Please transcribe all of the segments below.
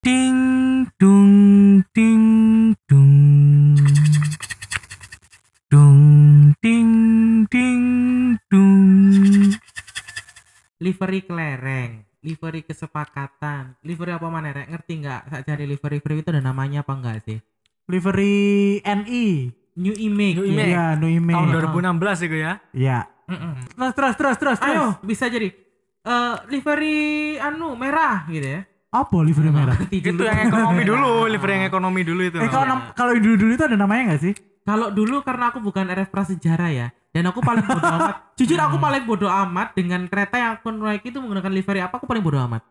Ding dung ding dung. Dung ding ding dung. livery kelereng livery kesepakatan livery apa mana rek ngerti nggak saat cari livery livery itu ada namanya apa enggak sih Livery NI. new image New ya. Image. Iya, no image. Tahun 2016 itu ya. Iya. Terus terus terus terus terus. ayo bisa jadi eh livery anu merah gitu ya Apa livery merah? Ngerti Itu dulu. yang ekonomi dulu, liver yang ekonomi dulu itu. Eh kalau dulu dulu itu ada namanya nggak sih? kalau dulu karena aku bukan RF prasejarah ya dan aku paling bodoh amat jujur aku paling bodoh amat dengan kereta yang aku naik itu menggunakan livery apa aku paling bodoh amat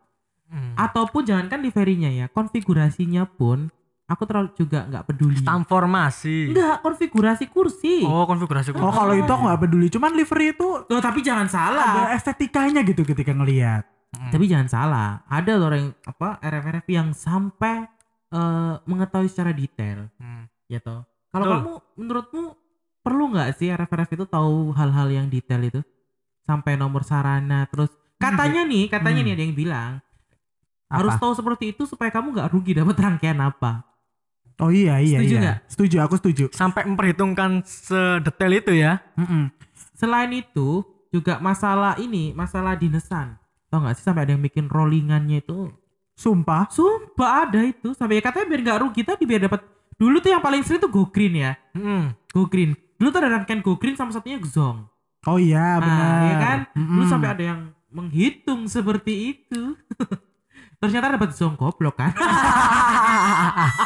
Hmm. ataupun jangankan liverynya ya konfigurasinya pun aku terlalu juga nggak peduli Transformasi. enggak konfigurasi kursi Oh, konfigurasi. Oh kalau itu aku nggak peduli. Cuman livery itu Loh, tapi jangan ada salah estetikanya gitu ketika ngelihat. Tapi jangan salah ada loh orang yang apa RF-RF yang sampai eh, mengetahui secara detail Hmm. ya toh kalau kamu menurutmu perlu nggak sih RF-RF itu tahu hal-hal yang detail itu sampai nomor sarana terus katanya nih katanya Hmm. nih ada yang bilang Apa? harus tahu seperti itu supaya kamu nggak rugi dapat rangkaian apa Oh iya iya Setuju iya. nggak? Setuju aku setuju. Sampai memperhitungkan sedetail itu ya. Mm-mm. selain itu juga masalah ini masalah dinesan tau nggak sih sampai ada yang bikin rollingannya itu Sumpah. sumpah ada itu sampai ya katanya biar nggak rugi tadi biar dapat dulu tuh yang paling sering tuh go green ya Hmm. go green dulu tuh ada rangkaian go green sama satunya zong Oh iya benar. Nah, ya kan? Dulu Mm-mm. sampai ada yang menghitung seperti itu. Ternyata dapat zong goblok kan.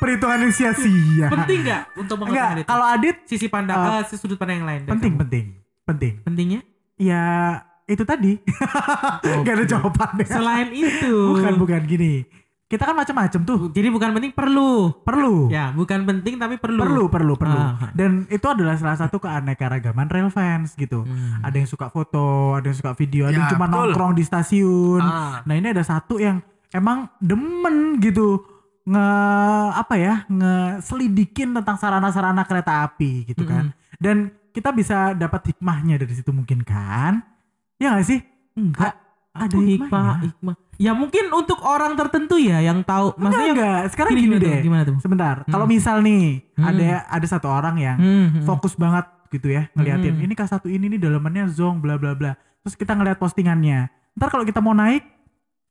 perhitungan yang sia-sia. Penting nggak untuk mengetahui kalau Adit Sisi pandang, Uh, eh, sudut pandang yang lain. penting penting penting. Pentingnya? Ya itu tadi. Gak ada jawabannya. Selain itu. Bukan bukan gini. Kita kan macam-macam tuh. Jadi bukan penting perlu. Perlu. Ya, bukan penting tapi perlu. Perlu, perlu, perlu. Ah. Dan itu adalah salah satu keanekaragaman rail fans gitu. Hmm. Ada yang suka foto, ada yang suka video, ada yang Ya, cuma betul. nongkrong di stasiun. Ah. Nah, ini ada satu yang emang demen gitu nge apa ya, ngeselidikin tentang sarana-sarana kereta api gitu kan. Dan kita bisa dapat hikmahnya dari situ mungkin kan? Ya gak sih? Enggak. ada Aku hikmah, hikmahnya. hikmah. Ya mungkin untuk orang tertentu ya yang tahu. Enggak, Maksudnya enggak. Sekarang gini, gini, deh. Gimana tuh? Sebentar. Kalau misal nih Hmm. ada ada satu orang yang Hmm, hmm. fokus banget gitu ya ngeliatin Hmm. ini K1 ini nih dalamannya zong bla bla bla. Terus kita ngeliat postingannya. Ntar kalau kita mau naik,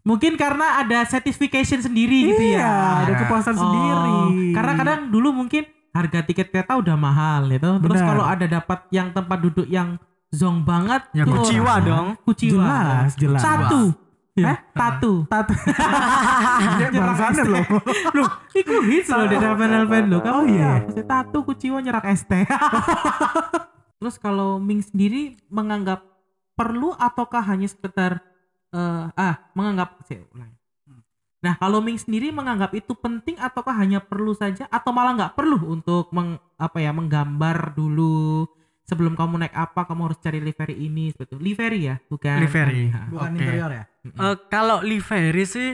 Mungkin karena ada certification sendiri gitu iya, ya. ada kepuasan Oh, sendiri. Karena kadang dulu mungkin harga tiket kereta udah mahal gitu. Terus kalau ada dapat yang tempat duduk yang zong banget Ya tuh kuciwa orang- dong. Kuciwa. jelas, jelas. Satu. Ya. Eh, tatu. Tat. Dia bangsaner loh. Loh, itu hits loh di Elven loh. Kamu Oh, iya. ya, tatu kuciwa nyerak ST. Terus kalau Ming sendiri menganggap perlu ataukah hanya sekedar eh ah menganggap saya ulang. Nah kalau Ming sendiri menganggap itu penting ataukah hanya perlu saja atau malah nggak perlu untuk meng, apa ya menggambar dulu sebelum kamu naik apa kamu harus cari livery ini seperti itu. livery ya bukan Livery. Ah, Bukan Oke. interior ya? Eh, kalau livery sih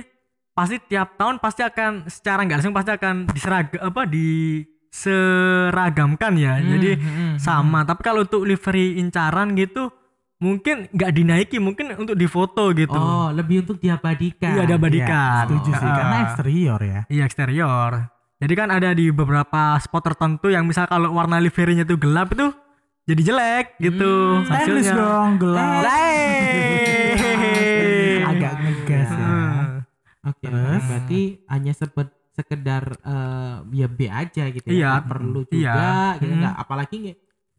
pasti tiap tahun pasti akan secara nggak langsung pasti akan diserag apa di seragamkan ya. Hmm, Jadi hmm, hmm, sama. Tapi kalau untuk livery incaran gitu mungkin nggak dinaiki, mungkin untuk difoto gitu. Oh, lebih untuk diabadikan. Iya, diabadikan. Iya, setuju sih Ah. karena eksterior ya. Iya eksterior. Jadi kan ada di beberapa spot tertentu yang misal kalau warna liverynya tuh gelap itu jadi jelek gitu Hmm, Stainless hasilnya. dong, gelap. Hey. Agak ngegas ya. Oke, Terus? berarti hanya sepet sekedar eh, ya B aja gitu ya. Iya, Nggak perlu juga iya. gitu Hmm. apalagi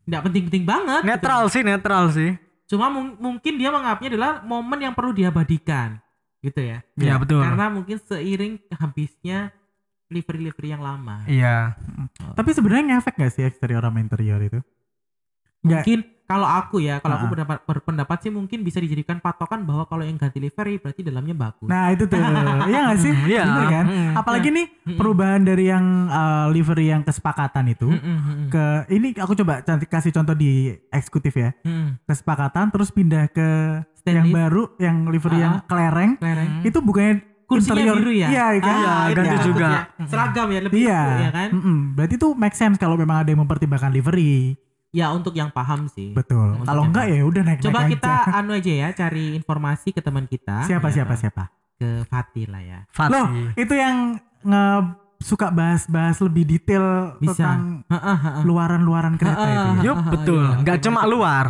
nggak penting-penting banget. gitu. Netral sih, netral sih. Cuma mung- mungkin dia menganggapnya adalah momen yang perlu diabadikan gitu ya. Iya betul. Karena mungkin seiring habisnya livery-livery yang lama. Iya. Tapi sebenarnya ngefek gak sih eksterior sama interior itu? Nggak. Mungkin kalau aku ya, kalau aku Ah. berpendapat, berpendapat sih mungkin bisa dijadikan patokan bahwa kalau yang ganti livery berarti dalamnya bagus. Nah itu tuh, iya gak sih? Hmm, iya. Bener kan? Hmm. Apalagi nih Mm-mm. perubahan dari yang uh, livery yang kesepakatan itu ke ini aku coba cantik kasih contoh di eksekutif ya. Kesepakatan terus pindah ke yang Stainless. baru yang livery Ah. yang kelereng Kelereng. itu bukannya kursinya interior biru ya? Iya kan? Iya, itu ganti ya, juga. Seragam ya lebih Iya. ya kan? Mm-mm. Berarti tuh make sense kalau memang ada yang mempertimbangkan livery. Ya untuk yang paham sih. Betul. Untuk Kalau enggak paham. ya udah naik Coba kita anu aja ya cari informasi ke teman kita. siapa Ya. siapa siapa? ke Fatih lah ya. Fatih. Loh, itu yang nge suka bahas-bahas lebih detail Bisa. tentang Heeh, heeh. luaran-luaran kereta itu. ya. Yup, betul. Iya, Nggak oke, cuma luar,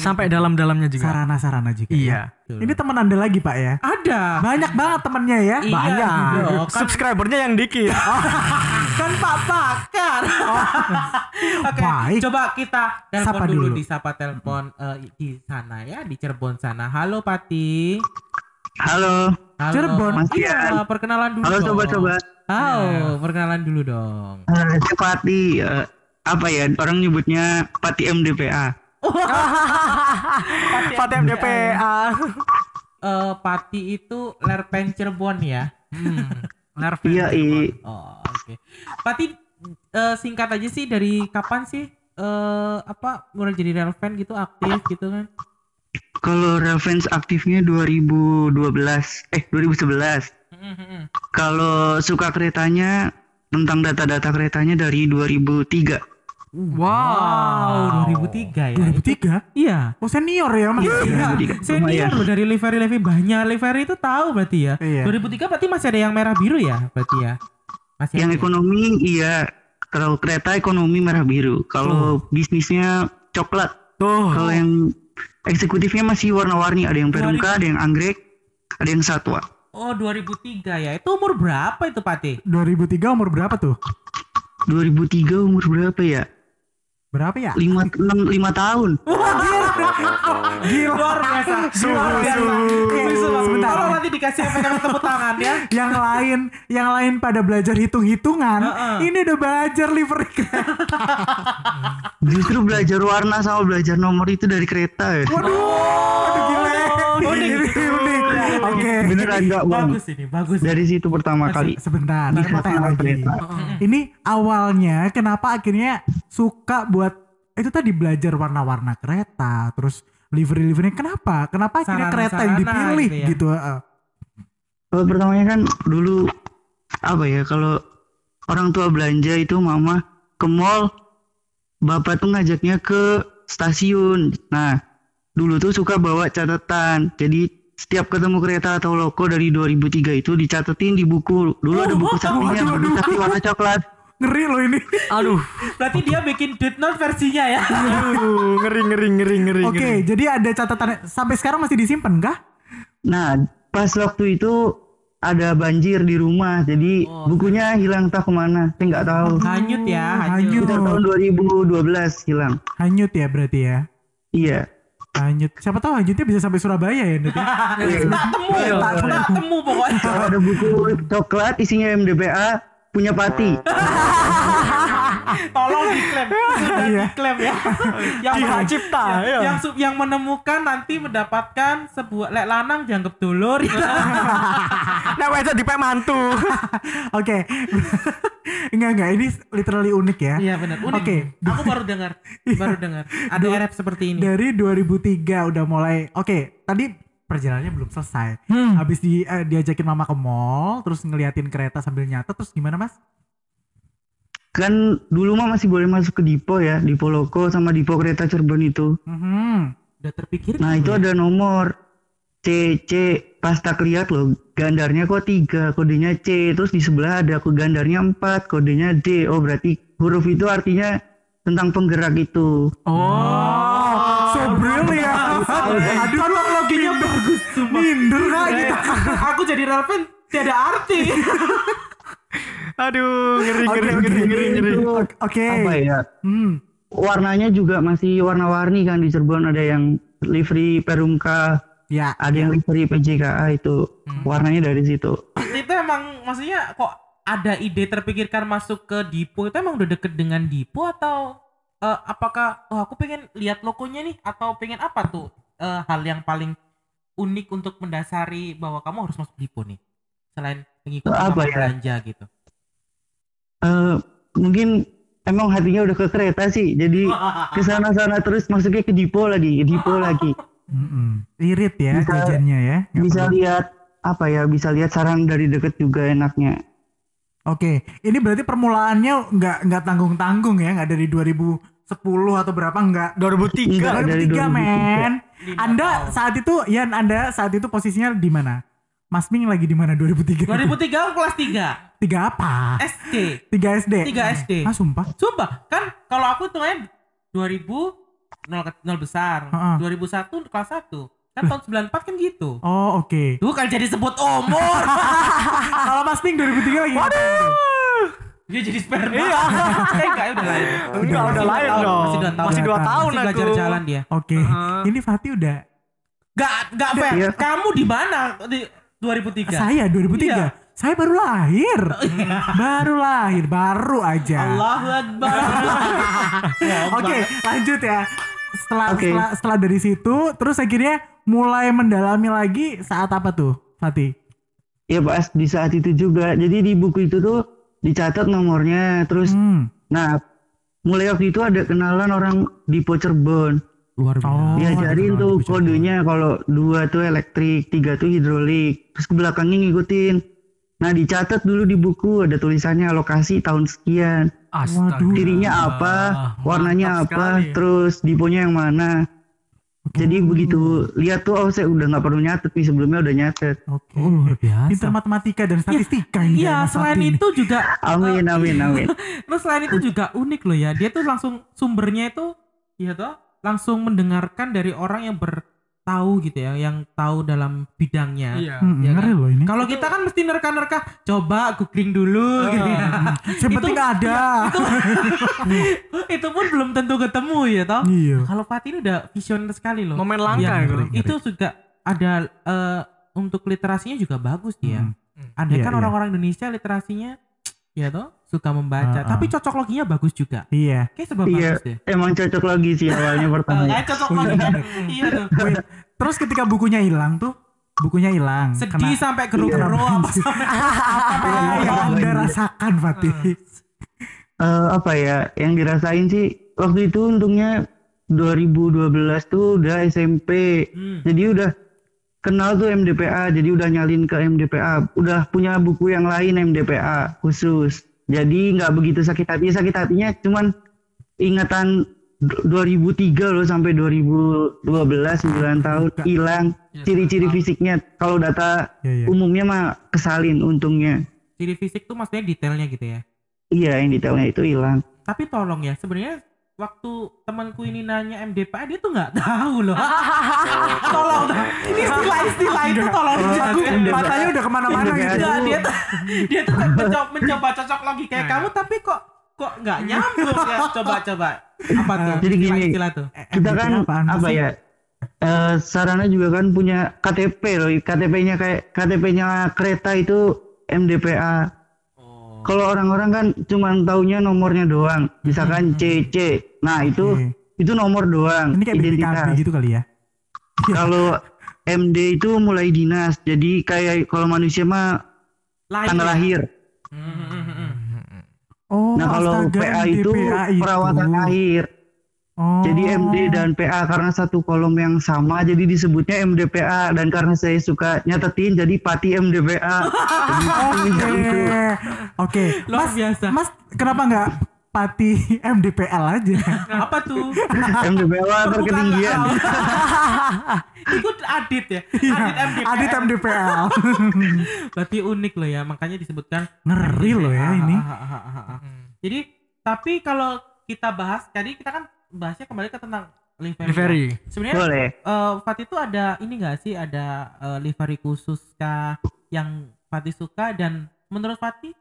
sampai kita- dalam-dalamnya juga. Sarana-sarana juga. ya. Iya. Betul. Ini teman Anda lagi, Pak ya? ada Banyak banget temennya ya. Iya, Banyak. kan- Subscribernya yang dikit. kan Pak Pakar. Oke, Baik. coba kita telepon Sapa dulu. dulu. di sapa telepon eh, di sana ya, di Cirebon sana. Halo Pati. Halo, Halo. Cirebon. Mas Iya, perkenalan dulu. halo dong. sobat-sobat. Halo, perkenalan dulu dong. Saya Pati, eh, apa ya orang nyebutnya Pati MDPA. Fatih MDPA. Eh, Pati itu Lerpen Cirebon ya. Hmm. Nerf. Iya, i. Oh, oke. Pati eh, singkat aja sih dari kapan sih eh apa mulai jadi relevan gitu aktif gitu kan? Kalau reference aktifnya 2012, eh 2011. Kalau suka keretanya tentang data-data keretanya dari 2003. Wow, 2003 ya. 2003? Iya. Oh senior ya mas? Iya, 2003. senior loh dari livery-livery banyak livery itu tahu berarti ya. Iya. 2003 berarti masih ada yang merah biru ya berarti ya. Masih Yang ada. ekonomi iya, kalau kereta ekonomi merah biru. Kalau bisnisnya coklat. Tuh. Kalau yang eksekutifnya masih warna-warni, ada yang perumka, ada yang anggrek, ada yang satwa. Oh 2003 ya. Itu umur berapa itu Pati? 2003 umur berapa tuh? 2003 umur berapa ya? Berapa ya? 5 6 5 tahun. Gila. Luar biasa. Luar biasa. Oke, sebentar. Tolong nanti dikasih efek-efek tepuk tangan ya. yang lain yang lain pada belajar hitung-hitungan ini udah belajar livery Justru belajar warna sama belajar nomor itu dari kereta ya. waduh aduh unik oke Beneran enggak bang. Bagus ini, bagus. Dari situ pertama kali. sebentar ini awalnya kenapa akhirnya suka buat itu tadi belajar warna-warna kereta terus livery-livery kenapa kenapa akhirnya kereta yang Sarana-sarana dipilih gitu ya. gitu heeh. Kalau pertamanya kan dulu apa ya kalau orang tua belanja itu mama ke mall, bapak tuh ngajaknya ke stasiun. Nah dulu tuh suka bawa catatan. Jadi setiap ketemu kereta atau loko dari 2003 itu dicatetin di buku. Dulu ada buku saktinya, buku sakti warna coklat. Ngeri loh ini Aduh. Berarti dia bikin Death Note versinya ya. Aduh, ngeri ngeri ngeri ngeri. oke ngeri. jadi ada catatan sampai sekarang masih disimpan kah Nah, pas waktu itu ada banjir di rumah, jadi Oh, bukunya hilang entah ke mana, saya nggak tahu. Hanyut ya, Hanyut. hanyut. Sekitar tahun 2012 hilang. hanyut ya berarti ya Iya. hanyut siapa tahu hanyutnya bisa sampai Surabaya ya ya? Tak temu, tak temu pokoknya. Kalau ada buku coklat isinya MDPA punya Pati. Tolong diklaim, sudah Iya. diklaim ya. yang Hak men- cipta, yang, iya. yang menemukan nanti mendapatkan sebuah lek lanang dianggap dulur. Nah, aja dipek mantu. Oke. enggak enggak ini literally unik ya. Iya benar. Unik. Oke. Aku baru dengar, baru dengar. Ada RF seperti ini. Dari 2003 udah mulai. Oke, tadi perjalanannya belum selesai. Hmm. Habis di eh, diajakin mama ke mall, terus ngeliatin kereta sambil nyata, terus gimana mas? Kan dulu mah masih boleh masuk ke Dipo ya, Dipo Loko sama Dipo Kereta Cirebon itu. Mhm. Udah terpikir Nah, itu ya? ada nomor C C pas tak lihat loh gandarnya kok tiga kodenya C terus di sebelah ada kok gandarnya empat kodenya D oh berarti huruf itu artinya tentang penggerak itu Oh, so brilliant. Aduh, Teknologinya bagus sumpah. minder kah gitu. Aku jadi relevan tiada arti. Aduh, ngeri ngeri oke. ngeri ngeri ngeri. Oke. apa ya Hmm. warnanya juga masih warna-warni kan di Cirebon ada yang livery Perumka Ya. ada yang livery PJKA itu warnanya dari situ itu emang maksudnya kok ada ide terpikirkan masuk ke Dipo itu emang udah deket dengan Dipo atau eh, apakah oh aku pengen lihat logonya nih atau pengen apa tuh eh, hal yang paling unik untuk mendasari bahwa kamu harus masuk Dipo nih selain mengikuti Apa ya? belanja gitu Eh, mungkin emang hatinya udah ke kereta sih jadi ke sana-sana terus masuknya ke Dipo lagi ke Dipo lagi Mm-mm. Irit ya Bisa- jajannya ya. Nggak bisa perlu- lihat apa ya bisa lihat sarang dari deket juga enaknya Oke, ini berarti permulaannya nggak nggak tanggung tanggung ya, nggak dari 2010 atau berapa nggak? 2003. Enggak. dari 2003 2003. men. Anda tahun. saat itu, ya Anda saat itu posisinya di mana? Mas Ming lagi di mana 2003? 2003 aku kelas 3 Tiga apa? SD 3 SD. 3 SD Ah sumpah. Sumpah kan kalau aku tuh kan 2000 nol, nol besar Heeh. 2001 kelas 1 kan tahun 94 kan gitu Oh oke. Tuh kan jadi sebut umur Kalau Mas Ming 2003 lagi. Waduh. Dia jadi sperma Iya enggak ya udah lahir Enggak, udah tahun, dong. Masih 2 tahun Masih dua tahun Masih belajar aku. jalan dia Oke. Ini Fatih udah Gak, gak fair Iya. Kamu di mana di 2003 saya 2003. Iya. Saya baru lahir. baru lahir, baru aja. Allahu Akbar Oke, lanjut ya. Setelah Oke. setelah setelah dari situ terus akhirnya mulai mendalami lagi saat apa tuh, Fatih? Ya pas di saat itu juga. Jadi di buku itu tuh dicatat nomornya. Terus, Hmm. nah mulai waktu itu ada kenalan orang di Cirebon. Luar Oh, Diajarin ada tuh kenalan di kodenya kalau dua tuh elektrik, tiga tuh hidrolik. Terus ke belakangnya ngikutin. Nah dicatat dulu di buku ada tulisannya lokasi tahun sekian. Astaga. Waduh. Cirinya apa, warnanya Mantap apa, sekali. terus diponya yang mana. Jadi begitu lihat tuh oh saya udah nggak perlu nyatet nih sebelumnya udah nyatet. Oke. Oh luar biasa Pinter matematika dan statistika ini Iya selain ini. itu juga Amin amin amin. Terus selain itu juga unik loh ya Dia tuh langsung sumbernya itu Iya tuh Langsung mendengarkan dari orang yang bertahu gitu ya Yang tahu dalam bidangnya Iya. Hmm, Iya ngeri kan? loh ini. Kalau kita kan mesti nerka-nerka Coba googling dulu gitu ya penting itu- ada. Itu pun belum tentu ketemu ya toh Iya. Kalau Fatih ini udah visioner sekali loh Momen langka Iya, gitu. Itu juga ada eh, Untuk literasinya juga bagus dia Hmm. Andai Iya, kan iya. orang-orang Indonesia literasinya Ya toh Suka membaca Ah, ah. Tapi cocok loginya bagus juga Iya. Kayak sebab Iya bagus deh emang cocok lagi sih awalnya pertama. Oh, kayak cocok lagi kan Iya tuh Terus ketika bukunya hilang tuh, bukunya hilang. Sedih sampai geruk-geruk apa sampai Apa yang Anda rasakan, Fatih? Eh, apa ya yang dirasain sih waktu itu untungnya 2012 tuh udah SMP. Hmm. Jadi udah kenal tuh MDPA, jadi udah nyalin ke MDPA, udah punya buku yang lain MDPA khusus. Jadi nggak begitu sakit hati, sakit hatinya cuman ingatan d- 2003 loh sampai 2012 9 tahun hilang ciri-ciri fisiknya. Kalau data Iya, iya. umumnya mah kesalin untungnya. Ciri fisik tuh maksudnya detailnya gitu ya Iya, yang detailnya itu hilang. Tapi tolong ya sebenarnya Waktu temanku ini nanya MDPA dia tuh nggak tahu loh. tolong. Ini istilah-istilah itu tolong dijagoin. Matanya udah ke mana-mana Udah gitu. Dia tuh dia tuh mencoba, mencoba cocok lagi kayak kamu tapi kok kok nggak nyambung ya coba coba apa tuh Jadi gini, istilah tuh kita kan apa sih? ya eh, sarana juga kan punya KTP loh KTP-nya kayak KTP-nya kereta itu MDPA. Kalau orang-orang kan cuma taunya nomornya doang misalkan CC nah itu Oke. itu nomor doang Ini kayak BPKB identitas gitu kali ya. kalau MD itu mulai dinas jadi kayak kalau manusia mah Lahir tanggal ya? lahir Hmm, hmm, hmm, hmm. Oh, nah kalau PA itu itu. perawatan air Oh. Jadi MD dan PA karena satu kolom yang sama jadi disebutnya MDPA dan karena saya suka nyatetin jadi Pati MDPA. Oke. Oke. Luar Mas, biasa. Mas kenapa nggak Pati MDPL aja? apa tuh MDPA terketinggian. ikut Adit ya Iya, Adit MDPL Adit MDPL. berarti unik loh ya makanya disebutkan Ngeri loh ya ini. Jadi tapi kalau kita bahas tadi kita kan bahasnya kembali ke tentang livery, Livery. sebenarnya eh Fatih itu ada ini gak sih ada eh, livery khusus kah yang Fatih suka dan menurut Fatih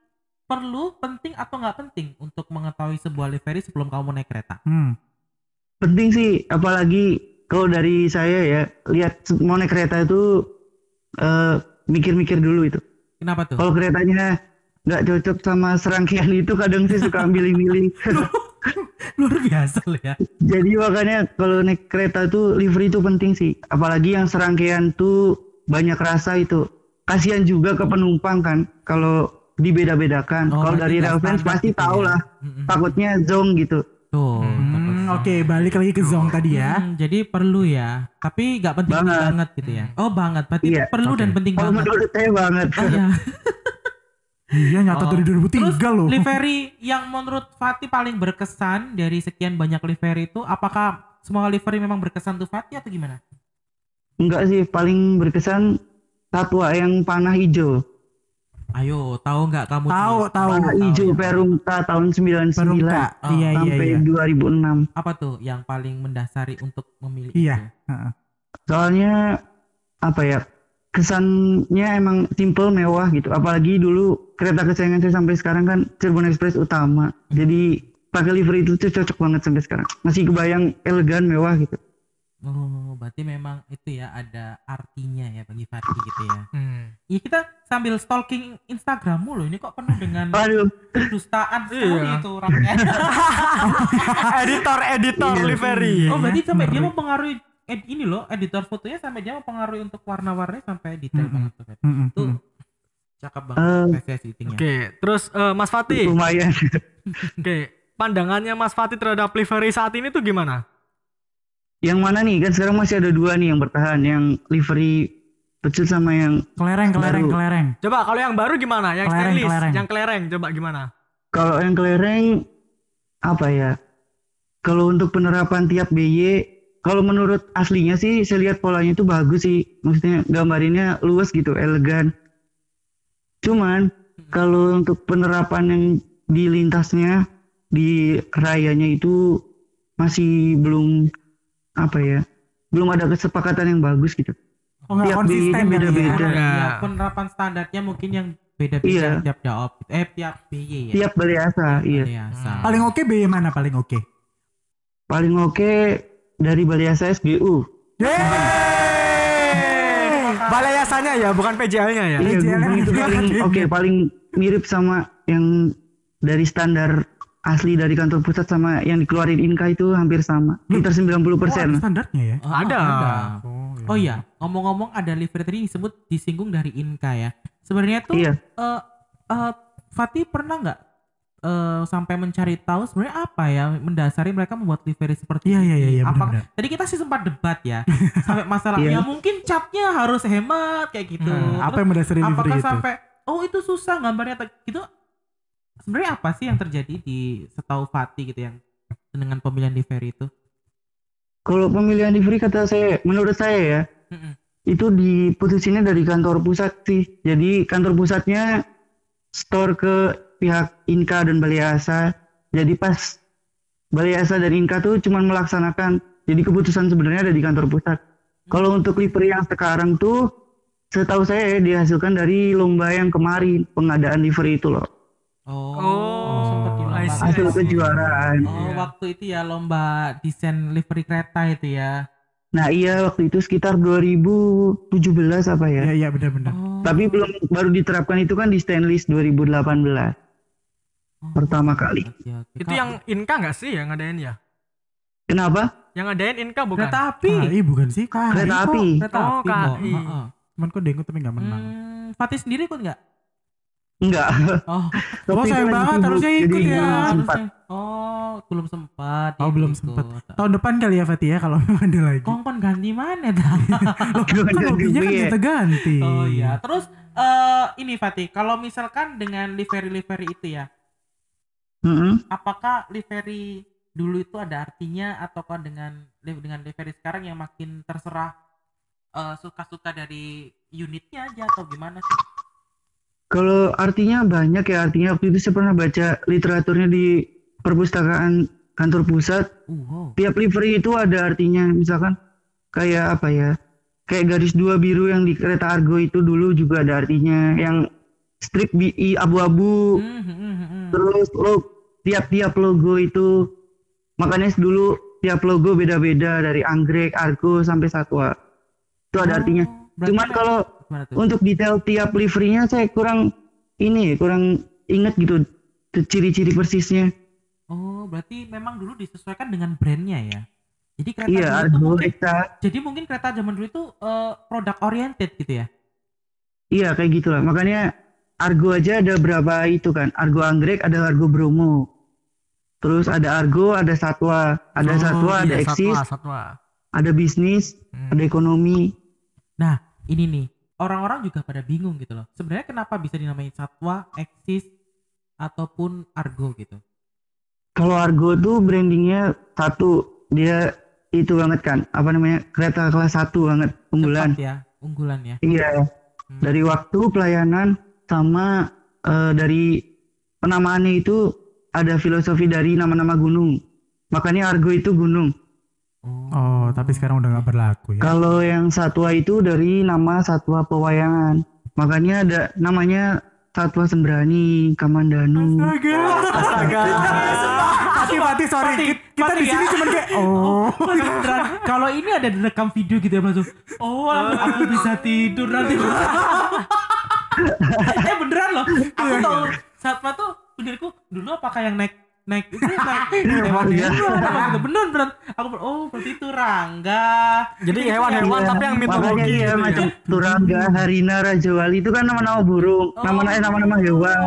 perlu penting atau nggak penting untuk mengetahui sebuah livery sebelum kamu naik kereta Hmm. Penting sih apalagi kalau dari saya ya lihat mau naik kereta itu eh, mikir-mikir dulu itu. kenapa tuh Kalau keretanya nggak cocok sama serangkaian itu kadang sih suka milih-milih. luar biasa loh ya Jadi makanya kalau naik kereta tuh livery itu penting sih. Apalagi yang serangkaian tuh banyak rasa itu. Kasihan juga ke penumpang kan kalau dibeda-bedakan. Oh, kalau dari rail fans pasti gitu tahu ya. lah. Mm-mm. Takutnya zong gitu. tuh Hmm, Oke, balik lagi ke Zong tadi ya. Hmm, jadi perlu ya tapi nggak penting Banget. banget gitu ya oh banget berarti Iya, perlu dan oke. penting Kalau banget menurut saya banget. Oh, iya. Iya, nyata Oh. dari 2003 Terus loh. livery yang menurut Fatih paling berkesan dari sekian banyak livery itu apakah semua livery memang berkesan tuh Fatih atau gimana? Enggak sih, paling berkesan satwa yang panah hijau. Ayo, tahu nggak kamu? Tahu, tahu. Panah hijau Perumta tahun 99 Perumta. Oh, Iya, iya, sampai iya. 2006. Apa tuh yang paling mendasari untuk memilih Iya. itu? Heeh. Soalnya apa ya? Kesannya emang simple mewah gitu. Apalagi dulu kereta kesayangan saya sampai sekarang kan Cirebon Express utama. Jadi pakai livery itu tuh cocok banget sampai sekarang. Masih kebayang elegan mewah gitu. Oh, berarti memang itu ya ada artinya ya bagi Fatih gitu ya. Hmm. Iya kita sambil stalking Instagrammu loh. Ini kok penuh dengan Aduh, kedustaan sekali Iya. itu orangnya. editor editor Iya. livery. oh, berarti sampai dia Ngeri. mempengaruhi ed- ini loh, editor fotonya sampai dia mempengaruhi untuk warna-warnanya sampai detail Mm-mm. banget tuh. Mm-mm, Tuh cakep banget tinggi. Oke, terus eh, Mas Fatih. lumayan. Oke, pandangannya Mas Fatih terhadap livery saat ini tuh gimana? yang mana nih? Kan sekarang masih ada dua nih yang bertahan. Yang livery pecut sama yang Kelereng, kelereng, Baru. kelereng. Coba kalau yang baru gimana? Yang Kelereng, stainless, kelereng. yang kelereng coba gimana? Kalau yang kelereng apa ya? Kalau untuk penerapan tiap BY, kalau menurut aslinya sih saya lihat polanya itu bagus sih. Maksudnya gambarinnya luas gitu, elegan. Cuman kalau untuk penerapan yang di lintasnya di rayanya itu masih belum apa ya? Belum ada kesepakatan yang bagus gitu. Oh, Tiap konsisten berarti ya. beda-beda. Ya, Iya. penerapan standarnya mungkin yang beda-beda Iya. tiap jawab. Eh tiap BY ya. Tiap Baleasa, iya. Biasa. Paling oke BY mana paling oke? Paling oke dari Baleasa SGU. Balai Yasanya ya, bukan PJL-nya ya. Iya, Gubeng itu paling ada. oke paling mirip sama yang dari standar asli dari kantor pusat sama yang dikeluarin Inka itu hampir sama. Sekitar 90%. Oh, ada standarnya ya. Oh, Ada. Oh iya, ngomong-ngomong ada livery tadi disebut disinggung dari Inka ya. Sebenarnya tuh Iya. eh eh, Fatih pernah nggak eh, sampai mencari tahu sebenarnya apa ya mendasari mereka membuat livery seperti Iya, iya, ini? iya, iya, Apa- benar-benar. Tadi kita sih sempat debat ya sampai masalah ya Iya. mungkin catnya harus hemat kayak gitu. Hmm, apa Terus yang mendasari livery apakah itu? sampai oh itu susah gambarnya gitu? Sebenarnya apa sih yang terjadi di setahu Fatih gitu yang dengan pemilihan livery itu? Kalau pemilihan livery kata saya, menurut saya ya, Mm-mm. itu diputusinnya dari kantor pusat sih. Jadi kantor pusatnya store ke pihak Inka dan Baleasa. Jadi pas Baleasa dan Inka tuh cuman melaksanakan. Jadi keputusan sebenarnya ada di kantor pusat. Kalau untuk livery yang sekarang tuh setahu saya ya, dihasilkan dari lomba yang kemarin pengadaan livery itu loh. Oh, Oh, Hasil kejuaraan. Oh, Iya. waktu itu ya lomba desain livery kereta itu ya. Nah iya waktu itu sekitar 2017 apa ya. Iya, iya benar-benar. Oh. Tapi belum baru diterapkan itu kan di stainless 2018 Oh, pertama kali. oke. Itu yang Inka nggak sih yang ngadain ya? Kenapa? Yang ngadain Inka bukan? kereta api. KAI bukan sih? KAI Kereta kok. api. Kereta Oh, api kok. KAI. Heeh. Cuman kok Dengo tapi nggak menang. Hmm, Fatih sendiri ikut nggak? Enggak. Oh, Oh, sayang banget, harusnya ikut jadi ya. sempat. harusnya. Oh, belum sempat. Oh, dia belum ikut. sempat. Tahun depan kali ya Fatih ya kalau memang ada lagi. Kongkon ganti mana dah? Loh, kan hobinya kan ya. kita ganti. oh iya. Terus eh ini Fatih, kalau misalkan dengan livery-livery itu ya, Mm-mm. apakah livery dulu itu ada artinya ataukah dengan dengan livery sekarang yang makin terserah eh, suka-suka dari unitnya aja atau gimana sih? Kalau artinya banyak ya artinya waktu itu saya pernah baca literaturnya di perpustakaan kantor pusat. Uh, wow. Tiap livery itu ada artinya. Misalkan kayak apa ya? Kayak garis dua biru yang di kereta Argo itu dulu juga ada artinya. Yang strip BI abu-abu. Hmm, hmm, hmm. Terus lo tiap-tiap logo itu makanya dulu tiap logo beda-beda dari anggrek, argo sampai satwa. Itu ada artinya. Oh, berarti Cuman memang- kalau untuk detail tiap liverynya saya kurang ini kurang inget gitu ciri-ciri persisnya. Oh, berarti memang dulu disesuaikan dengan brandnya ya. Jadi kereta Iya, dulu itu mungkin, Ekta. jadi mungkin kereta zaman dulu itu eh, produk oriented gitu ya. Iya kayak gitulah. Makanya Argo aja ada berapa itu kan? Argo anggrek, ada Argo Bromo. Terus ada Argo, ada Satwa, ada Oh, Satwa, ada iya, Eksis, Satwa, satwa. ada bisnis, Hmm. ada ekonomi. Nah, ini nih, orang-orang juga pada bingung gitu loh. Sebenarnya kenapa bisa dinamai satwa, eksis ataupun argo gitu? Kalau Argo tuh brandingnya satu, dia itu banget kan, apa namanya kereta kelas satu banget, unggulan. Cepat ya, unggulan ya. Iya. Dari waktu pelayanan sama eh, dari penamaannya itu ada filosofi dari nama-nama gunung. Makanya Argo itu gunung. Oh, tapi sekarang udah nggak berlaku ya. Kalau yang satwa itu dari nama satwa pewayangan. Makanya ada namanya satwa sembrani, kamandanu. Astaga. Mati mati sorry. Mati, Kita- di sini ya. cuman kayak oh. Beneran. Kalau ini ada direkam video gitu ya langsung. Oh, aku bisa tidur nanti. eh beneran loh. Aku tahu satwa tuh benerku dulu apakah yang naik naik itu naik hewan Iya. hewan gitu. bener bener aku oh berarti itu rangga Jadi hewan-hewan Iya, tapi yang mitologi iya, gitu ya. macam turangga, harina, rajawali itu kan nama-nama burung, nama-nama eh, nama-nama hewan.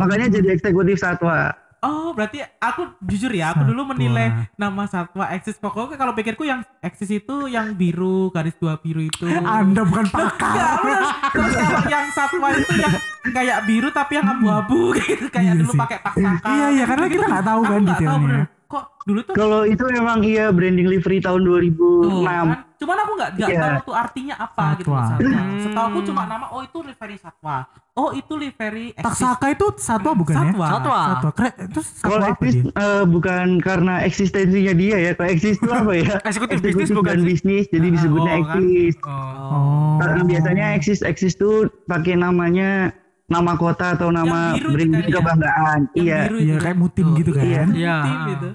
Makanya jadi eksekutif satwa. Oh, berarti aku jujur ya, aku dulu Satwa. menilai nama satwa eksis pokoknya kalau pikirku yang eksis itu yang biru, garis dua biru itu. Anda bukan pakar. bener. Terus kalau yang satwa itu yang kayak biru tapi yang abu-abu gitu, kayak Iya dulu pakai taksaka. Iya, iya, karena kita nggak tahu kan tahu detailnya. bener. Kok dulu tuh Kalau itu memang iya branding livery tahun 2006. Tuh, kan? Cuman aku nggak nggak Iya. tahu tuh artinya apa gitu Satwa. satwa. Hmm. Setahu aku cuma nama oh itu livery satwa. Oh itu livery. Taksaka itu satwa bukan ya? Satwa. Satwa. Satwa. Keren. Terus Kalau satwa apa eksis dia? eh, bukan karena eksistensinya dia ya. Kalau eksis itu apa ya? Eksekutif bisnis bukan bisnis, jadi disebutnya oh, kan? eksis. Oh. Oh. Karena biasanya eksis eksis tuh pakai namanya nama kota atau nama itu kan ya? kebanggaan. Iya. biru Iya, itu kayak kan? mutim gitu kan. Iya, Iya. mutim itu.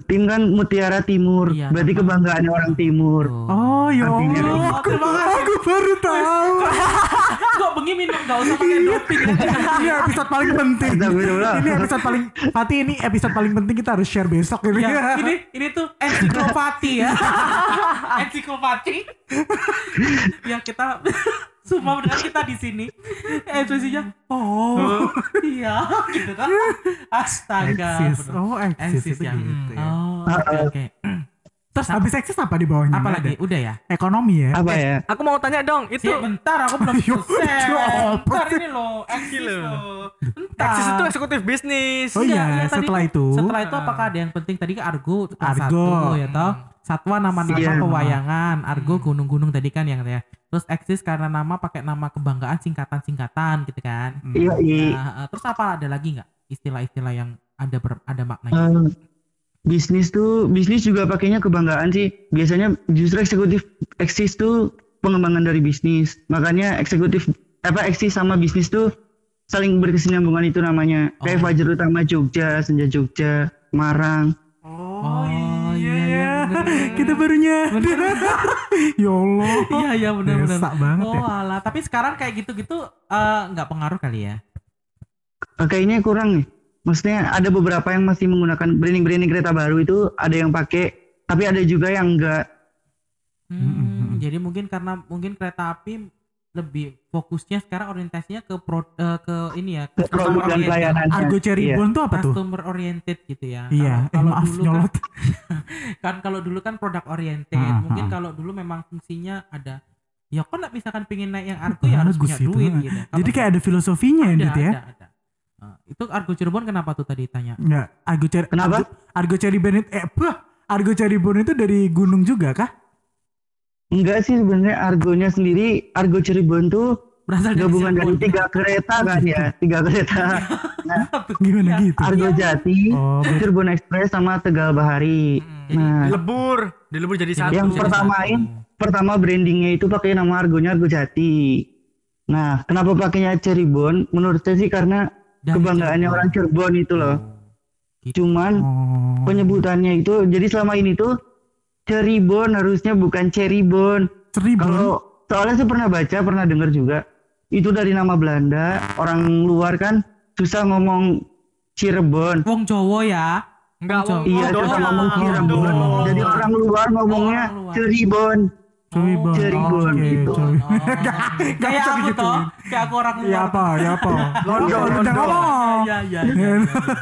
Tim kan Mutiara Timur. Iya, Berarti nama- kebanggaannya orang Timur. Oh, ya Artinya Allah. Oh, kasih. Aku baru tahu. Kok bengi minum gak usah pakai doping. Ini episode paling penting. Ini episode paling Pati ini episode paling penting kita harus share besok ini. Ya, ini ini tuh ensiklopati ya. ensiklopati. ya kita semua benar kita di sini. Ekspresinya oh, iya gitu kan. Astaga. Eksis. Oh, eksis Eksis itu ya. gitu ya. Oh, oke oke. Terus habis eksis apa di bawahnya? Apa lagi? Udah ya? Ekonomi ya. Apa ya? Aku mau tanya dong, itu Si, bentar aku belum selesai. Bentar ini loh, eksis loh. Bentar. eksis itu eksekutif bisnis. Oh iya, tadi setelah tuh- itu. Setelah itu apakah ada yang penting? Tadi kan Argo Argo. satu ya toh. Satwa nama-nama pewayangan, Argo gunung-gunung tadi kan yang ya. Terus eksis karena nama pakai nama kebanggaan singkatan-singkatan gitu kan. Iya, iya. Nah, eh, terus apa ada lagi nggak istilah-istilah yang ada ber, ada maknanya? Eh, bisnis tuh bisnis juga pakainya kebanggaan sih. Biasanya justru eksekutif eksis tuh pengembangan dari bisnis. Makanya eksekutif apa eksis sama bisnis tuh saling berkesinambungan itu namanya. Kayak Oh. Fajar Utama Jogja, Senja Jogja, Marang. Oh, bener. Kita baru nyadar. ya Allah. Iya iya benar-benar. Banget Oh ya. alah, tapi sekarang kayak gitu-gitu eh, nggak pengaruh kali ya? Eh, Kayaknya kurang nih. Maksudnya ada beberapa yang masih menggunakan branding-branding kereta baru itu ada yang pakai, tapi ada juga yang enggak. Hmm, jadi mungkin karena mungkin kereta api lebih fokusnya sekarang orientasinya ke pro, eh, ke ini ya Ke produk dan oriented. pelayanannya. Argo Cherry Iya. Bond tuh apa tuh? customer oriented gitu ya. Iya, eh, Kalau maaf dulu kan, nyolot. kan kalau dulu kan produk oriented. Ah, mungkin ah. kalau dulu memang fungsinya ada ya kok nggak misalkan pengen naik yang Argo ya harus punya itu, duit ah. gitu. Jadi Kalau- kayak ada filosofinya ya, ada, Dit ya? ada, ada. Ah, itu Argo Cirebon kenapa tuh tadi tanya? Enggak, Argo Cherry. Kenapa? Argo, Argo Cherry Bond itu eh Argo Cherry Bond itu dari gunung juga kah? Enggak sih sebenarnya Argonya sendiri, Argo Cirebon tuh Berasal dari gabungan dari tiga kereta kan ya, tiga kereta. Gimana Iya. gitu? Argo Jati, Oh, Cirebon Express sama Tegal Bahari. Jadi Nah, dilebur, dilebur jadi satu. yang pertamain pertama brandingnya itu pakai nama Argonya Argo Jati. Nah, kenapa pakainya Cirebon? Menurut saya sih karena Dari kebanggaannya Cirebon. orang Cirebon itu loh. Gitu. Cuman Oh. penyebutannya itu jadi selama ini tuh Cirebon harusnya bukan Ceribon. Cherry Bond. Kalau soalnya saya pernah baca, pernah dengar juga. Itu dari nama Belanda, orang luar kan susah ngomong Cirebon. Wong Jawa ya. Enggak, Wong Iya, susah ngomong Cirebon. Jadi orang luar ngomongnya Orang luar. Cirebon. Oke, gitu. Cherry- Oh. kayak aku gitu. toh, kayak aku orang Ya apa? Ya apa? Londo, Udah londo. ngomong. Iya iya. iya.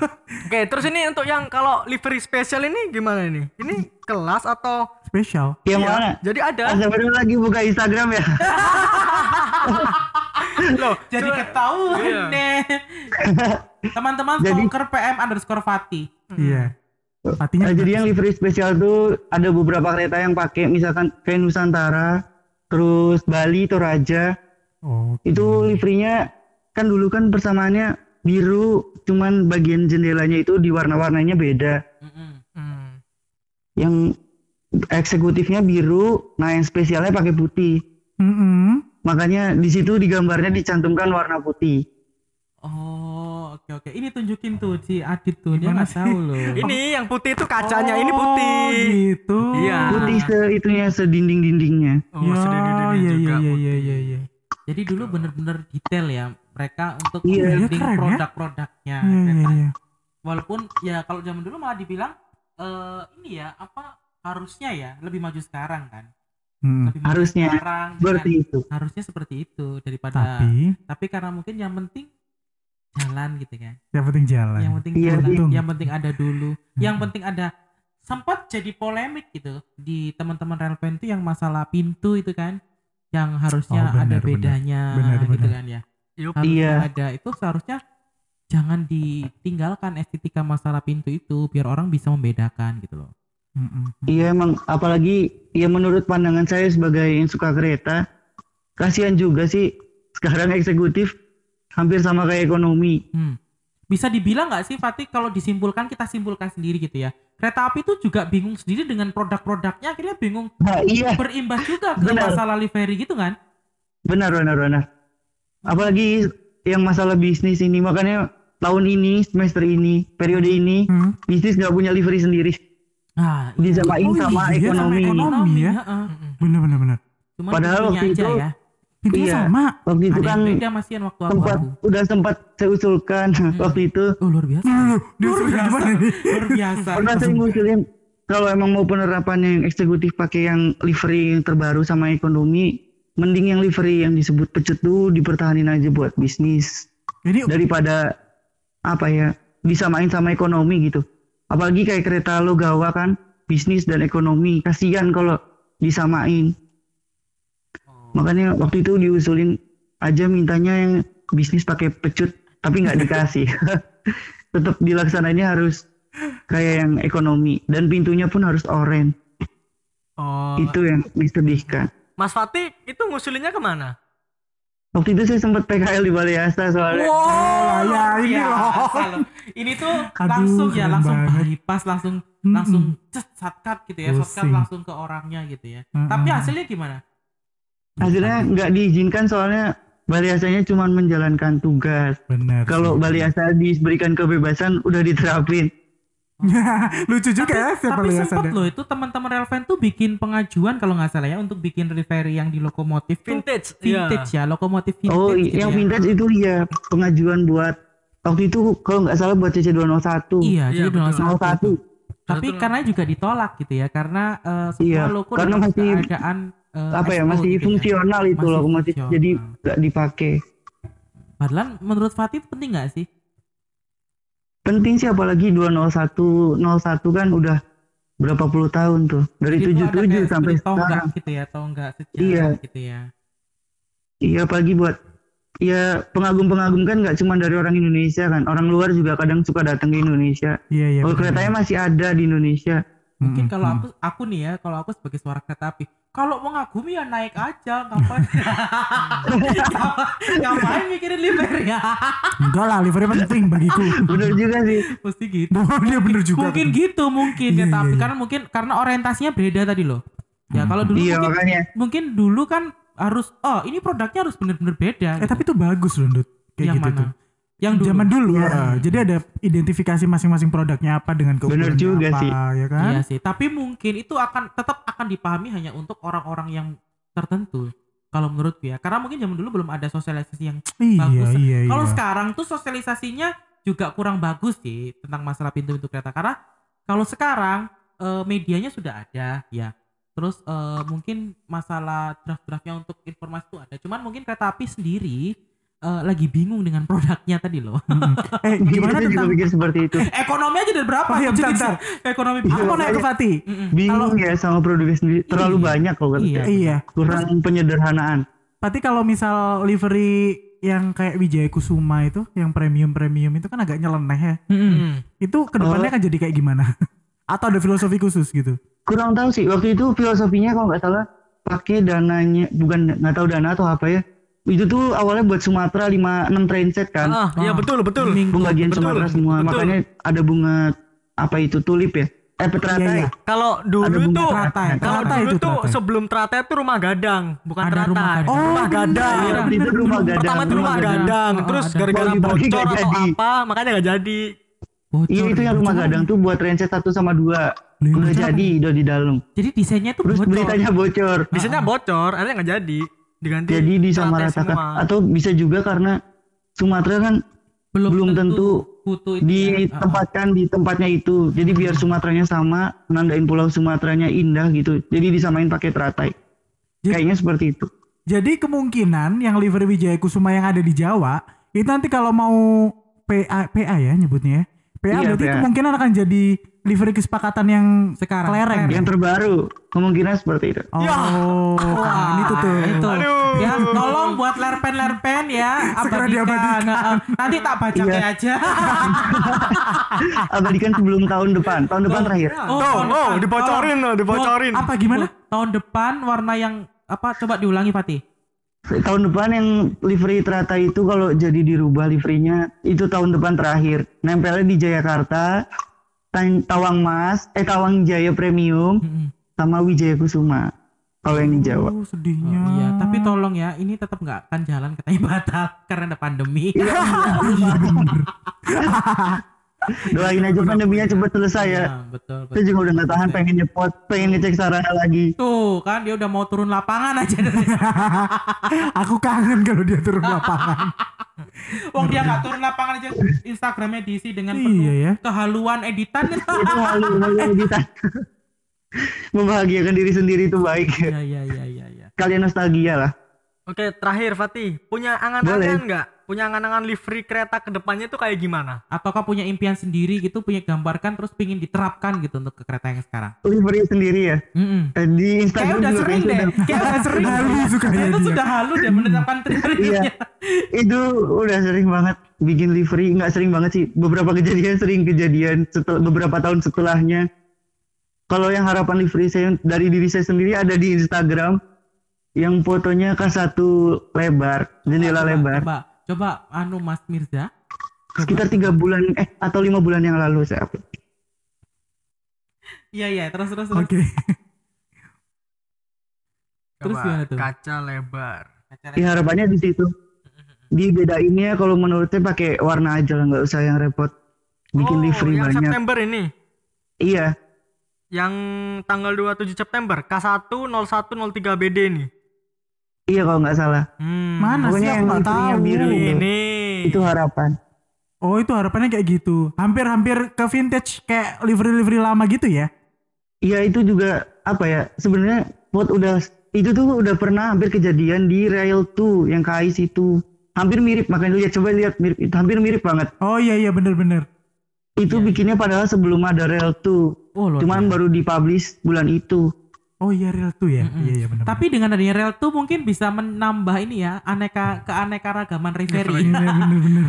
Oke, terus ini untuk yang kalau livery spesial ini gimana ini? Ini kelas atau Spesial. Yang Iya, mana? Jadi ada. Astagfirullah lagi buka Instagram ya. Loh, Jadi ketahuan Iya. deh. Teman-teman Jadi- stalker PM underscore Fati. Iya. Patinya Nah, jadi yang livery spesial tuh ada beberapa kereta yang pakai misalkan kayak Nusantara, terus Bali, Toraja, Oh. Itu liverynya kan dulu kan persamaannya biru, cuman bagian jendelanya itu di warna-warnanya beda. Hmm. Yang eksekutifnya biru, nah yang spesialnya pakai putih. Mm-mm. Makanya di situ di gambarnya dicantumkan warna putih. Oh, oke oke. Ini tunjukin tuh si Adit tuh, dia nggak tahu loh. Ini yang putih itu kacanya, ini putih. Oh, gitu. Iya. Putih se itunya sedinding-dindingnya. Oh, ya, sedinding-dinding iya, iya, juga iya, iya, iya, iya. Jadi dulu bener-bener detail ya mereka untuk Iya. branding ya. produk-produknya. Iya, iya, iya. Walaupun ya kalau zaman dulu malah dibilang eh ini ya apa harusnya ya lebih maju sekarang kan. Mm. Lebih maju Harusnya. sekarang Seperti dengan- itu. harusnya seperti itu daripada Tapi tapi karena mungkin yang penting jalan gitu kan. yang penting jalan. Yang penting Iya, jalan, yang penting ada dulu. Yang Hmm. penting ada sempat jadi polemik gitu di teman-teman relven itu yang masalah pintu itu kan yang harusnya Oh, benar, ada bedanya Benar, gitu benar. kan ya. Yup. Harusnya Iya. ada itu seharusnya jangan ditinggalkan estetika masalah pintu itu biar orang bisa membedakan gitu loh. Mm-mm. Iya emang apalagi ya menurut pandangan saya sebagai yang suka kereta kasihan juga sih sekarang eksekutif hampir sama kayak ekonomi. Hmm. Bisa dibilang nggak sih Fatih kalau disimpulkan kita simpulkan sendiri gitu ya. Kereta api itu juga bingung sendiri dengan produk-produknya akhirnya bingung Nah, iya berimbas juga ke Benar. masalah livery gitu kan. benar benar benar. Apalagi yang masalah bisnis ini makanya tahun ini semester ini periode ini Hmm. bisnis nggak punya livery sendiri Nah, disamain Oh, sama iya, sama ekonomi. ekonomi. ya. heeh. Bener bener bener. Cuman Padahal waktu aja itu- ya. Pintunya Iya. sama. Waktu itu kan yang waktu sempat abu-abu. udah sempat saya usulkan waktu itu Oh, luar biasa. Dia Luar biasa. gimana nih? Luar biasa. pernah saya ngusulin kalau emang mau penerapan yang eksekutif pakai yang livery yang terbaru sama ekonomi mending yang livery yang disebut pecut tuh dipertahanin aja buat bisnis Ini daripada apa ya disamain sama ekonomi gitu apalagi kayak kereta lo gawa kan bisnis dan ekonomi kasihan kalau disamain makanya waktu itu diusulin aja mintanya yang bisnis pakai pecut tapi nggak dikasih tetap dilaksanainnya harus kayak yang ekonomi dan pintunya pun harus oranye Oh, itu yang disedihkan Mas Fatih itu ngusulinnya ke mana? waktu itu saya sempat PKL di Balai Asta soalnya Oh, ya ini Biasa loh. Ini tuh Aduh, langsung ya, langsung banget. bypass, langsung langsung cet shortcut gitu ya, shortcut langsung ke orangnya gitu ya. Mm-mm. Tapi hasilnya gimana? Hasilnya nggak diizinkan soalnya Balai Astanya cuma menjalankan tugas Bener. kalau sih. Bali Asa diberikan kebebasan udah diterapin lucu juga ya siapa tapi lihat sempat loh itu teman-teman Relven tuh bikin pengajuan kalau nggak salah ya untuk bikin livery yang di lokomotif tuh Vintage. vintage ya, lokomotif vintage. oh gitu yang ya. vintage itu ya pengajuan buat waktu itu kalau nggak salah buat CC 201 Iya, Iya, jadi betul. 201. Tapi Betul. karena juga ditolak gitu ya, karena eh, semua Iya, loko karena dalam masih- keadaan eh, apa ya masih gitu ya. fungsional itu Masih lokomotif fungsional. jadi nggak dipakai Padahal menurut Fatih penting nggak sih? penting sih apalagi 201 01 kan udah berapa puluh tahun tuh dari 77 kayak sampai sekarang gitu ya, tonggak sejarah Iya. gitu ya. iya apalagi buat ya pengagum-pengagum kan nggak cuma dari orang Indonesia kan orang luar juga kadang suka datang ke Indonesia iya iya kalau bener. keretanya masih ada di Indonesia Mungkin Mm-mm, kalau mm. aku aku nih ya, kalau aku sebagai suara kereta api, kalau mengagumi ya naik aja, ngapain? ngapain mikirin livery ya? enggak lah livery penting bagiku bener juga sih Mesti gitu. oh dia bener juga mungkin gitu mungkin Iya, kereta iya, api iya. karena mungkin karena orientasinya beda tadi loh. Ya kalau dulu iya mungkin, makanya mungkin dulu kan harus oh ini produknya harus bener-bener beda. eh tapi itu bagus loh Ndut kayak yang gitu mana? tuh Yang dulu. zaman dulu Iya. eh, jadi ada identifikasi masing-masing produknya apa dengan Bener keunggulannya juga apa sih. ya kan Iya sih, tapi mungkin itu akan tetap akan dipahami hanya untuk orang-orang yang tertentu. Kalau menurutku ya, karena mungkin zaman dulu belum ada sosialisasi yang iya bagus. iya iya Kalau sekarang tuh sosialisasinya juga kurang bagus sih tentang masalah pintu-pintu kereta. Karena kalau sekarang eh, medianya sudah ada ya. Terus eh, mungkin masalah draft-draftnya untuk informasi itu ada. Cuman mungkin kereta api sendiri eh, lagi bingung dengan produknya tadi loh. Mm-mm. eh gimana Kita juga tentang pikir seperti itu Ekonomi aja dari berapa? Oh iya, bentar, bentar. Ekonomi aku mau naik ke Fatih bingung ya sama produknya sendiri terlalu Iya. banyak kok kan Iya. iya kurang penyederhanaan Berarti kalau misal livery yang kayak Wijaya Kusuma itu, yang premium-premium itu kan agak nyeleneh ya. Hmm. Itu ke depannya Oh. kan jadi kayak gimana? Atau ada filosofi khusus gitu? kurang tahu sih waktu itu filosofinya kalau nggak salah pakai dananya bukan nggak tahu dana atau apa ya itu tuh awalnya buat Sumatera 5 6 trainset kan. Ah, iya betul betul. Minggu. Pembagian betul, Sumatera semua. betul. Makanya ada bunga apa itu tulip ya? Eh petratai. Iya, iya. Kalau dulu Ada bunga tuh teratai. kalau Teratai dulu itu tuh teratai. sebelum teratai itu rumah gadang, bukan Ada teratai. rumah gadang. Oh, rumah gadang. Iya, itu rumah gadang. Pertama itu rumah gadang. gadang, Oh, terus gara-gara bocor atau jadi. apa, makanya nggak jadi. Bocor. Iya itu yang rumah gadang tuh buat trainset 1 sama 2. Loh, Udah bocor jadi udah di dalam. Jadi desainnya tuh Terus bocor. beritanya bocor. Desainnya bocor, akhirnya nggak jadi. Diganti Jadi disamaratakan semua. atau bisa juga karena Sumatera kan belum tentu butuh itu ya. ditempatkan di tempatnya itu. Jadi biar Sumateranya sama, nandain pulau Sumateranya indah gitu. Jadi disamain pakai teratai. Jadi- Kayaknya seperti itu. Jadi kemungkinan yang livery Wijaya Kusuma yang ada di Jawa itu nanti kalau mau PA PA ya nyebutnya ya. PA Iya, berarti PA. kemungkinan akan jadi livery kesepakatan yang Sekarang. kelereng. Yang terbaru kemungkinan seperti itu. Oh, Ya. Ini tuh itu. Aduh. Ya, tolong buat lerpen-lerpen ya, Segera abadikan. diabadikan. Nah, eh, nanti tak baca Iya. aja. Abadikan sebelum tahun depan. Tahun depan terakhir. Tuh, oh, dibocorin loh, dibocorin. Apa gimana? Tahun depan warna yang apa? Coba diulangi Fatih. Tahun depan yang livery teratai itu kalau jadi dirubah liverynya itu tahun depan terakhir. Nempelnya di Jayakarta, Tawang Mas, eh Tawang Jaya Premium, sama Wijaya Kusuma. Kalau yang di Jawa. Oh, Oh, sedihnya. iya, tapi tolong ya, ini tetap nggak akan jalan katanya batal karena ada pandemi. Iya, Doain aja pandeminya cepat selesai ya. Iya, betul, Saya betul. juga udah nggak tahan pengen nyepot, pengen ngecek sarana lagi. Tuh kan dia udah mau turun lapangan aja Aku kangen kalau dia turun lapangan. Wong dia nggak turun lapangan aja Instagramnya diisi dengan Iya penuh ya. kehaluan editan Itu halu, halu editan. Membahagiakan diri sendiri itu baik. Iya iya iya iya iya. Kalian nostalgia lah. Oke, terakhir Fatih, punya angan-angan nggak? Punya angan-angan livery kereta ke depannya itu kayak gimana? Ataukah punya impian sendiri gitu, punya gambarkan terus pingin diterapkan gitu untuk ke kereta yang sekarang. Livery sendiri ya. Mm-mm. Eh, Di Kayak Instagram udah juga sering deh, sudah- kayak udah sering. Halu sukanya Dia tuh dia. sudah halu deh menetapkan teorinya. Iya. Itu udah sering banget bikin livery, nggak sering banget sih. Beberapa kejadian sering kejadian setelah beberapa tahun setelahnya. Kalau yang harapan livery saya dari diri saya sendiri ada di Instagram yang fotonya K1 lebar, jendela Coba, lebar. Coba, coba anu Mas Mirza. Sekitar tiga bulan eh atau lima bulan yang lalu saya upload. Iya iya, terus terus terus. Oke. Terus Coba, gimana tuh? Kaca lebar. Ya harapannya di situ. Dibedainnya kalau menurut saya pakai warna aja lah, nggak usah yang repot bikin oh, livery yang banyak. September ini. Iya, Yang tanggal 27 September, K1 0103 BD nih. iya kalau nggak salah. Hmm. Mana sih Pokoknya aku yang nggak tahu. biru itu. Ini. Itu harapan. Oh itu harapannya kayak gitu. Hampir-hampir ke vintage kayak livery-livery lama gitu ya. Iya itu juga apa ya sebenarnya pot udah itu tuh udah pernah hampir kejadian di Rail 2 yang KAIS itu hampir mirip makanya lu lihat coba lihat mirip itu hampir mirip banget Oh iya iya bener-bener. Itu bikinnya padahal sebelum ada Rail 2 Oh, luar cuman baru dipublish bulan itu Oh iya real tuh ya. Iya iya bener. Tapi dengan adanya rel tuh mungkin bisa menambah ini ya aneka keanekaragaman referee. Iya bener-bener.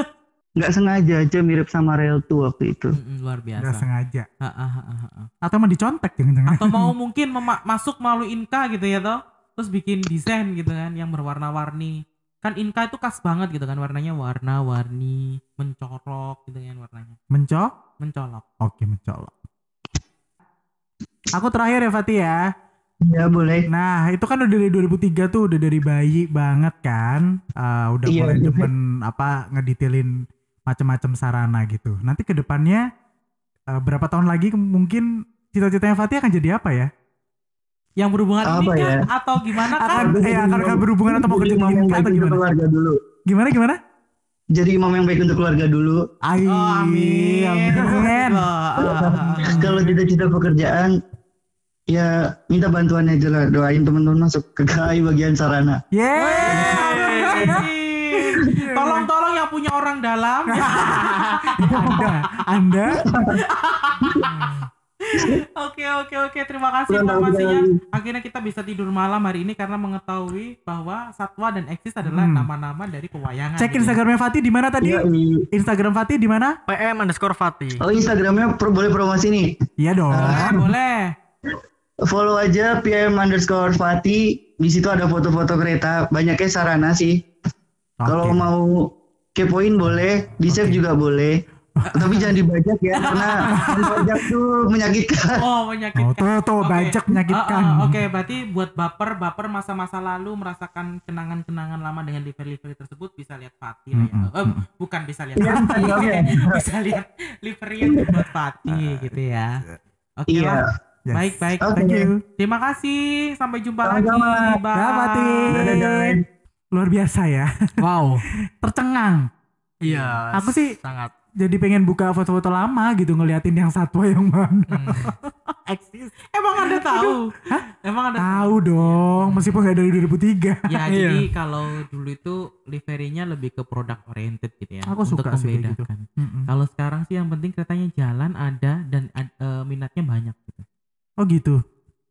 nggak sengaja aja mirip sama Rail 2 waktu itu Mm-mm, luar Gak biasa. sengaja. Ha, ha, ha, ha. Atau emang dicontek jangan-jangan. Atau mau mungkin mema- masuk melalui Inka gitu ya toh, terus bikin desain gitu kan yang berwarna-warni. Kan Inka itu khas banget gitu kan warnanya warna-warni, mencorok gitu kan warnanya. Mencok? Mencolok. Oke mencolok. Aku terakhir ya Fatih ya. ya boleh Nah itu kan udah dari 2003 tuh udah dari bayi banget kan. Eh, udah Iya, mulai iya. demen apa ngedetailin macam-macam sarana gitu. Nanti ke depannya eh, berapa tahun lagi mungkin cita-citanya Fatih akan jadi apa ya? Yang berhubungan Apa ini kan ya? atau gimana kan? Akan eh, akan, akan berhubungan atau mau Jadi kerja imam yang baik atau untuk gimana? keluarga dulu Gimana gimana? jadi imam yang baik untuk keluarga dulu Ai, Oh, amin. amin. Kalau cita-cita pekerjaan ya minta bantuan aja lah doain teman-teman masuk ke KAI bagian sarana Yeay. Tolong-tolong yang punya orang dalam. Anda, Anda Oke oke oke terima kasih informasinya. Akhirnya kita bisa tidur malam hari ini karena mengetahui bahwa satwa dan eksis adalah Hmm. nama-nama dari pewayangan. cek gitu ya. Instagramnya Fatih di mana tadi? Iya, ini. Instagram Fatih di mana? PM underscore Fatih. oh Instagramnya pro- boleh promosi nih Iya dong. Boleh boleh. follow aja PM underscore Fati. Di situ ada foto-foto kereta. Banyaknya sarana sih. Kalau mau kepoin boleh, di save juga boleh. Tapi jangan dibajak ya karena dibajak tuh menyakitkan. Oh, Oh, menyakitkan. tuh tuh Oke. bajak menyakitkan. Ah, ah, Oke, berarti buat baper, baper masa-masa lalu merasakan kenangan-kenangan lama dengan livery-livery tersebut bisa lihat Fatih lah ya. Mm-mm. Eh, bukan bisa lihat Iya, Fatih. bisa lihat. bisa lihat livery yang dibuat Fatih gitu ya. Oke Iya. lah. Yes. Baik, baik. Oke. Thank you. Terima kasih. Sampai jumpa lagi. Sama-sama. Bye. Dah, Fatih. Dadah. Luar biasa ya. Wow. Tercengang. Iya. Aku sih sangat. Jadi pengen buka foto-foto lama gitu ngeliatin yang satwa yang mana. Eksis. Emang Anda tahu? Emang Anda Tahu dong, meskipun nggak dari 2003. Ya, Iya. jadi kalau dulu itu liverynya lebih ke product oriented gitu ya. Aku untuk suka sih kayak gitu. membedakan. Mm-mm. Kalau sekarang sih yang penting keretanya jalan ada dan eh, minatnya banyak gitu. Oh gitu.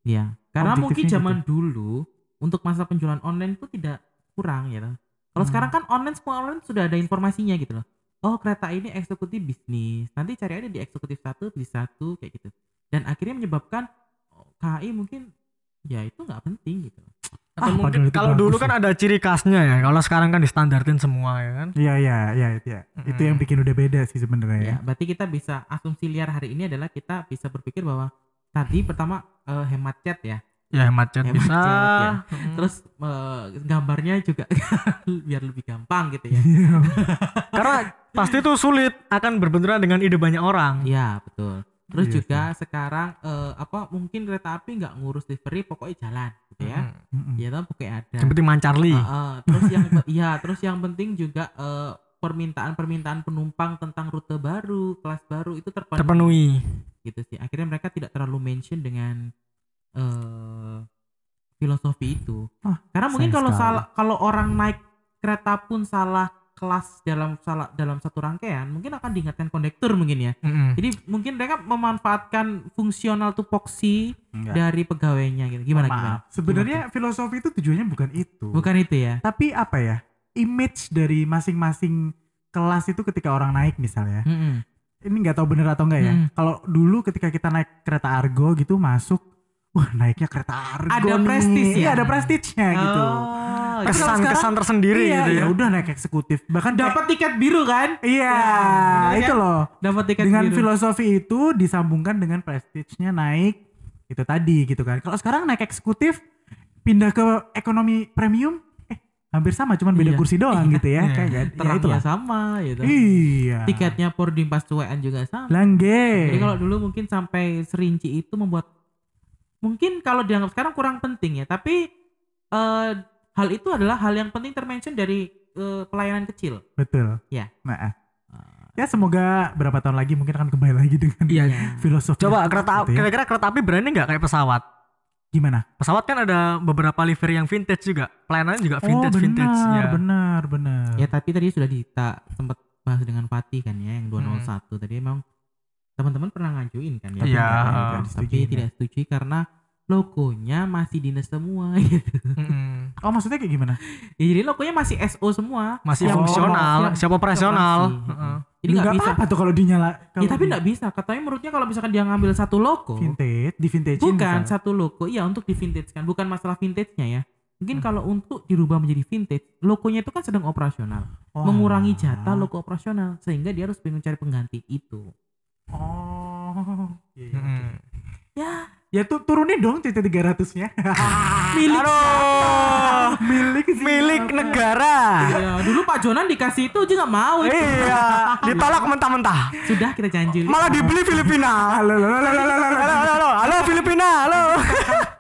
Iya. Karena mungkin Objektifnya zaman dulu untuk masa penjualan online itu tidak kurang ya. Kalau Hmm. sekarang kan online semua online sudah ada informasinya gitu loh. Oh kereta ini eksekutif bisnis. Nanti cari aja di eksekutif satu di satu kayak gitu. Dan akhirnya menyebabkan oh, KAI mungkin ya itu nggak penting gitu. Atau Ah, mungkin kalau dulu kan ada ciri khasnya ya. Kalau sekarang kan distandartin semua ya kan. Iya iya iya iya. Itu yang bikin udah beda sih sebenarnya ya. Ya, berarti kita bisa asumsi liar hari ini adalah kita bisa berpikir bahwa tadi pertama eh, hemat cat ya. Ya hemat cat Hemat bisa. cat, ya. Terus eh, gambarnya juga biar lebih gampang gitu ya. Karena pasti itu sulit akan berbenturan dengan ide banyak orang. Iya, betul. Terus Iya juga sekarang eh, apa mungkin kereta api nggak ngurus livery pokoknya jalan gitu ya. Mm. Mm-mm. Ya kan pokoknya ada. Yang penting mancarli. Ah, ah. terus yang iya, terus yang penting juga eh, permintaan-permintaan penumpang tentang rute baru, kelas baru itu terpenuhi, terpenuhi. gitu sih. Akhirnya mereka tidak terlalu mention dengan eh filosofi itu. Wah, Karena mungkin kalau sekali. salah kalau orang naik kereta pun salah kelas dalam salah dalam satu rangkaian, mungkin akan diingatkan kondektur mungkin ya. Mm-mm. Jadi mungkin mereka memanfaatkan fungsional tupoksi Enggak. dari pegawainya gitu. Gimana Maaf. gimana? Sebenarnya filosofi itu tujuannya bukan itu. Bukan itu ya. Tapi apa ya? Image dari masing-masing kelas itu ketika orang naik misalnya. Mm-mm. Ini nggak tahu bener atau enggak ya. Hmm. Kalau dulu ketika kita naik kereta Argo gitu masuk, wah naiknya kereta Argo Ada nih. prestis ya? Iya, ada prestisnya gitu. Oh, Tapi kalau Kesan sekarang- kesan tersendiri iya, gitu ya. ya udah naik eksekutif. Bahkan kayak- dapat tiket biru kan? Iya, bener itu kan? loh. Dapat tiket Dengan biru. filosofi itu disambungkan dengan prestige-nya naik itu tadi gitu kan. Kalau sekarang naik eksekutif pindah ke ekonomi premium eh hampir sama cuman beda Iya. kursi doang Iya. gitu ya. Iya. Kayak kan. Ya terangnya itulah. sama gitu. Iya. Tiketnya boarding pas cuekan juga sama. Langge. Jadi kalau dulu mungkin sampai serinci itu membuat mungkin kalau dianggap sekarang kurang penting ya, tapi eh, hal itu adalah hal yang penting termention dari eh, pelayanan kecil. Betul. Iya. Nah, ah. ya semoga berapa tahun lagi mungkin akan kembali lagi dengan Iya. filosofi. Coba kereta gitu ya. kira-kira kereta api berani nggak kayak pesawat? Gimana? Pesawat kan ada beberapa livery yang vintage juga. Pelayanannya juga oh, vintage benar, vintage ya. benar, benar. Ya tapi tadi sudah kita sempat bahas dengan Fatih kan ya yang 201 tadi emang teman-teman pernah ngajuin kan ya. Iya, Tapi uh, disetujui, tidak setuju karena logonya masih dinas semua gitu. Mm-mm. Oh, maksudnya kayak gimana? Ya, jadi logonya masih SO semua. Masih Oh, fungsional, siap- siap operasional. operasi. Heeh. Jadi nggak bisa. apa tuh kalau dinyala. Ya kalau tapi di- nggak bisa. Katanya menurutnya kalau misalkan dia ngambil satu logo, vintage, di vintage bukan satu logo, iya untuk di vintage kan, bukan masalah vintage-nya ya. Mungkin kalau untuk dirubah menjadi vintage, logonya itu kan sedang operasional, mengurangi jatah logo operasional, sehingga dia harus bingung cari pengganti itu. Oh. Iya, iya, Mm-mm. oke. Ya, Ya tuh turunin dong CC 300-nya. milik Aduh, Milik sih. milik negara. Ya, dulu Pak Jonan dikasih itu aja nggak mau. itu. Iya, ditolak mentah-mentah. Sudah kita janji Malah dibeli Filipina. Halo, halo, halo, halo, halo, Halo, halo. halo, halo, halo Filipina, halo.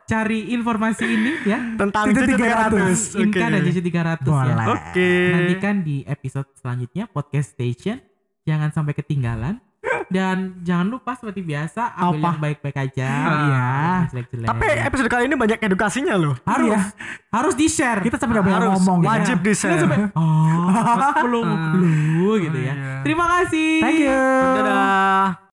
cari informasi ini ya. Tentang JJ 300. 300. Inka dan JC 300 ya. Boleh. Oke. Nantikan di episode selanjutnya podcast station. Jangan sampai ketinggalan. Dan jangan lupa seperti biasa ambil Apa? yang baik-baik aja. Iya. Jelek-jelek. Tapi episode kali ini banyak edukasinya loh. harus Iya. harus di share. Kita sampai gak boleh Harus ngomong. gitu. wajib di share. oh, belum belum gitu ya. Iya. Terima kasih. Thank you. Dadah.